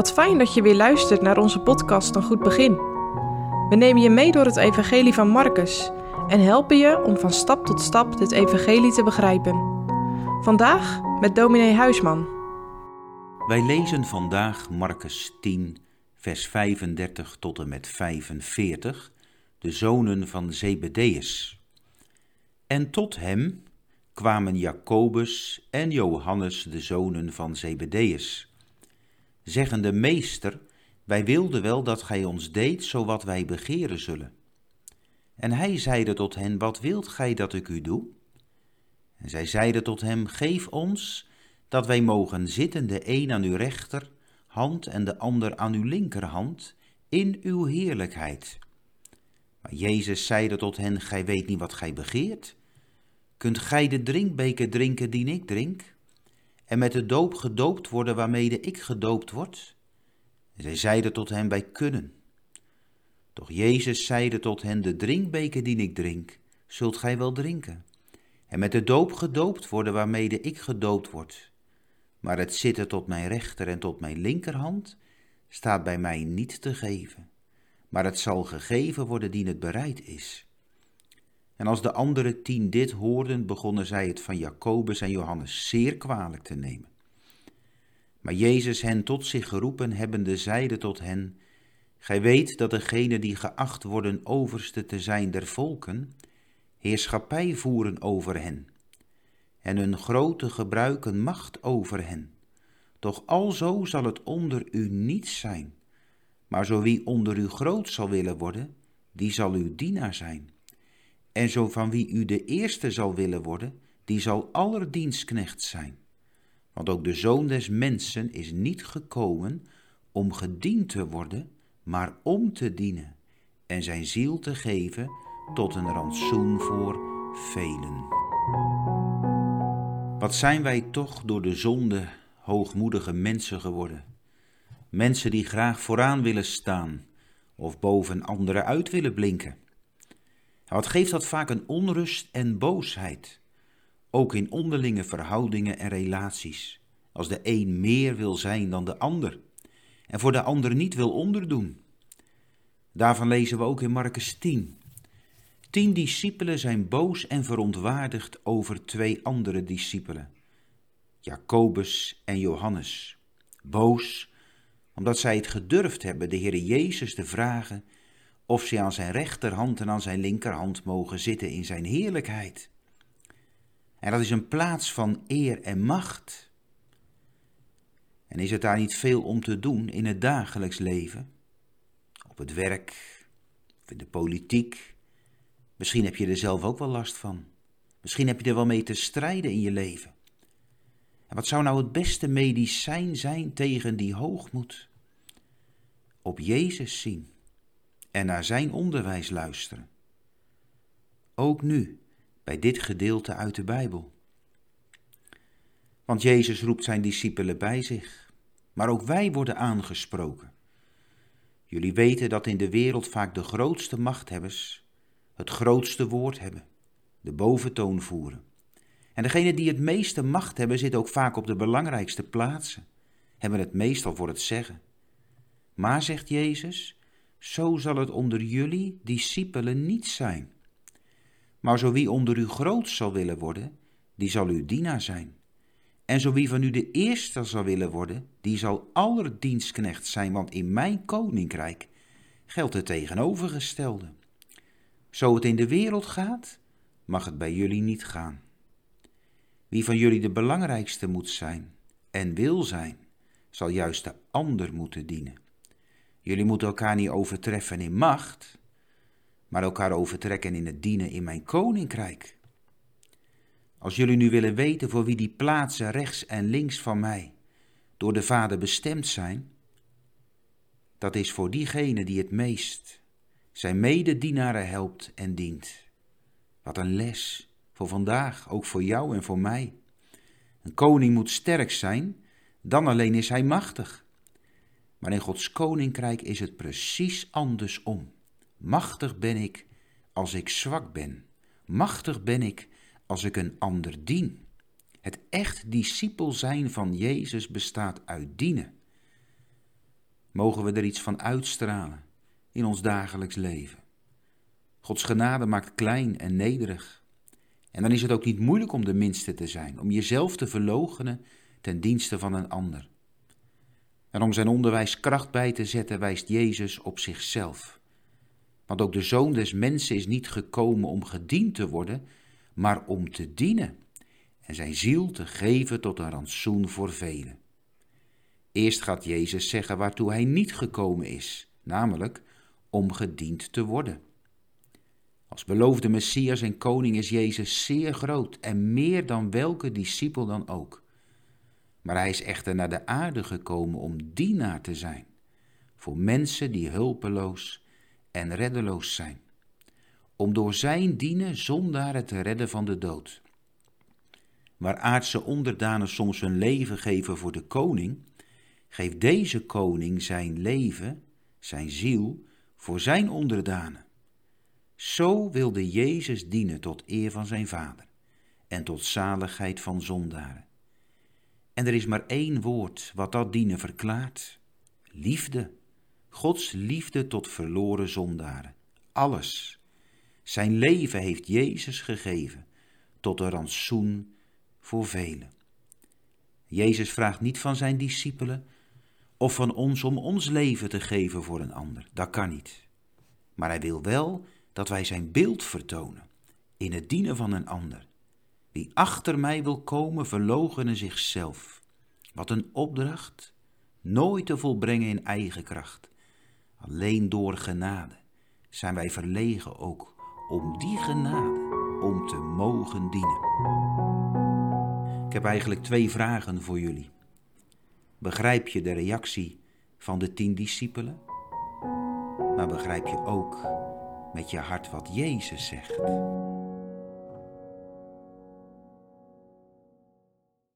Wat fijn dat je weer luistert naar onze podcast Een Goed Begin. We nemen je mee door het Evangelie van Marcus en helpen je om van stap tot stap dit Evangelie te begrijpen. Vandaag met dominee Huisman. Wij lezen vandaag Marcus 10, vers 35 tot en met 45, de zonen van Zebedeus. En tot hem kwamen Jacobus en Johannes, de zonen van Zebedeus zeggende, Meester, wij wilden wel dat gij ons deed, zo wat wij begeren zullen. En hij zeide tot hen, wat wilt gij dat ik u doe? En zij zeiden tot hem, geef ons, dat wij mogen zitten, de een aan uw rechterhand en de ander aan uw linkerhand, in uw heerlijkheid. Maar Jezus zeide tot hen, gij weet niet wat gij begeert. Kunt gij de drinkbeker drinken die ik drink? En met de doop gedoopt worden waarmede ik gedoopt word? Zij zeiden tot hem, wij kunnen. Doch Jezus zeide tot hen, de drinkbeker die ik drink, zult gij wel drinken. En met de doop gedoopt worden waarmede ik gedoopt word. Maar het zitten tot mijn rechter en tot mijn linkerhand staat bij mij niet te geven. Maar het zal gegeven worden die het bereid is. En als de andere tien dit hoorden, begonnen zij het van Jacobus en Johannes zeer kwalijk te nemen. Maar Jezus hen tot zich geroepen hebbende, zeide tot hen, Gij weet dat degenen die geacht worden overste te zijn der volken, heerschappij voeren over hen, en hun grote gebruiken macht over hen. Doch alzo zal het onder u niet zijn, maar zo wie onder u groot zal willen worden, die zal uw dienaar zijn. En zo van wie u de eerste zal willen worden, die zal aller dienstknecht zijn. Want ook de zoon des mensen is niet gekomen om gediend te worden, maar om te dienen en zijn ziel te geven tot een rantsoen voor velen. Wat zijn wij toch door de zonde hoogmoedige mensen geworden? Mensen die graag vooraan willen staan of boven anderen uit willen blinken. Wat geeft dat vaak een onrust en boosheid, ook in onderlinge verhoudingen en relaties, als de een meer wil zijn dan de ander en voor de ander niet wil onderdoen. Daarvan lezen we ook in Marcus 10. Tien discipelen zijn boos en verontwaardigd over twee andere discipelen, Jacobus en Johannes. Boos omdat zij het gedurfd hebben de Heer Jezus te vragen of ze aan zijn rechterhand en aan zijn linkerhand mogen zitten in zijn heerlijkheid. En dat is een plaats van eer en macht. En is het daar niet veel om te doen in het dagelijks leven? Op het werk, in de politiek? Misschien heb je er zelf ook wel last van. Misschien heb je er wel mee te strijden in je leven. En wat zou nou het beste medicijn zijn tegen die hoogmoed? Op Jezus zien en naar zijn onderwijs luisteren. Ook nu, bij dit gedeelte uit de Bijbel. Want Jezus roept zijn discipelen bij zich, maar ook wij worden aangesproken. Jullie weten dat in de wereld vaak de grootste machthebbers het grootste woord hebben, de boventoon voeren. En degenen die het meeste macht hebben, zitten ook vaak op de belangrijkste plaatsen, hebben het meestal voor het zeggen. Maar, zegt Jezus, zo zal het onder jullie discipelen niet zijn. Maar zo wie onder u groot zal willen worden, die zal uw dienaar zijn. En zo wie van u de eerste zal willen worden, die zal aller dienstknecht zijn, want in mijn koninkrijk geldt het tegenovergestelde. Zo het in de wereld gaat, mag het bij jullie niet gaan. Wie van jullie de belangrijkste moet zijn en wil zijn, zal juist de ander moeten dienen. Jullie moeten elkaar niet overtreffen in macht, maar elkaar overtrekken in het dienen in mijn koninkrijk. Als jullie nu willen weten voor wie die plaatsen rechts en links van mij door de Vader bestemd zijn, dat is voor diegene die het meest zijn mededienaren helpt en dient. Wat een les voor vandaag, ook voor jou en voor mij. Een koning moet sterk zijn, dan alleen is hij machtig. Maar in Gods koninkrijk is het precies andersom. Machtig ben ik als ik zwak ben. Machtig ben ik als ik een ander dien. Het echt discipel zijn van Jezus bestaat uit dienen. mogen we er iets van uitstralen in ons dagelijks leven. Gods genade maakt klein en nederig. En dan is het ook niet moeilijk om de minste te zijn, om jezelf te verloochenen ten dienste van een ander. En om zijn onderwijs kracht bij te zetten, wijst Jezus op zichzelf. Want ook de zoon des mensen is niet gekomen om gediend te worden, maar om te dienen en zijn ziel te geven tot een rantsoen voor velen. Eerst gaat Jezus zeggen waartoe hij niet gekomen is, namelijk om gediend te worden. Als beloofde Messias en koning is Jezus zeer groot en meer dan welke discipel dan ook. Maar hij is echter naar de aarde gekomen om dienaar te zijn voor mensen die hulpeloos en reddeloos zijn. Om door zijn dienen zondaren te redden van de dood. Waar aardse onderdanen soms hun leven geven voor de koning, geeft deze koning zijn leven, zijn ziel, voor zijn onderdanen. Zo wilde Jezus dienen tot eer van zijn Vader en tot zaligheid van zondaren. En er is maar één woord wat dat dienen verklaart: liefde. Gods liefde tot verloren zondaren. Alles. Zijn leven heeft Jezus gegeven tot een rantsoen voor velen. Jezus vraagt niet van zijn discipelen of van ons om ons leven te geven voor een ander. Dat kan niet. Maar hij wil wel dat wij zijn beeld vertonen in het dienen van een ander. Wie achter mij wil komen, verloochenen zichzelf. Wat een opdracht, nooit te volbrengen in eigen kracht. Alleen door genade zijn wij verlegen ook om die genade, om te mogen dienen. Ik heb eigenlijk twee vragen voor jullie. Begrijp je de reactie van de tien discipelen? Maar begrijp je ook met je hart wat Jezus zegt?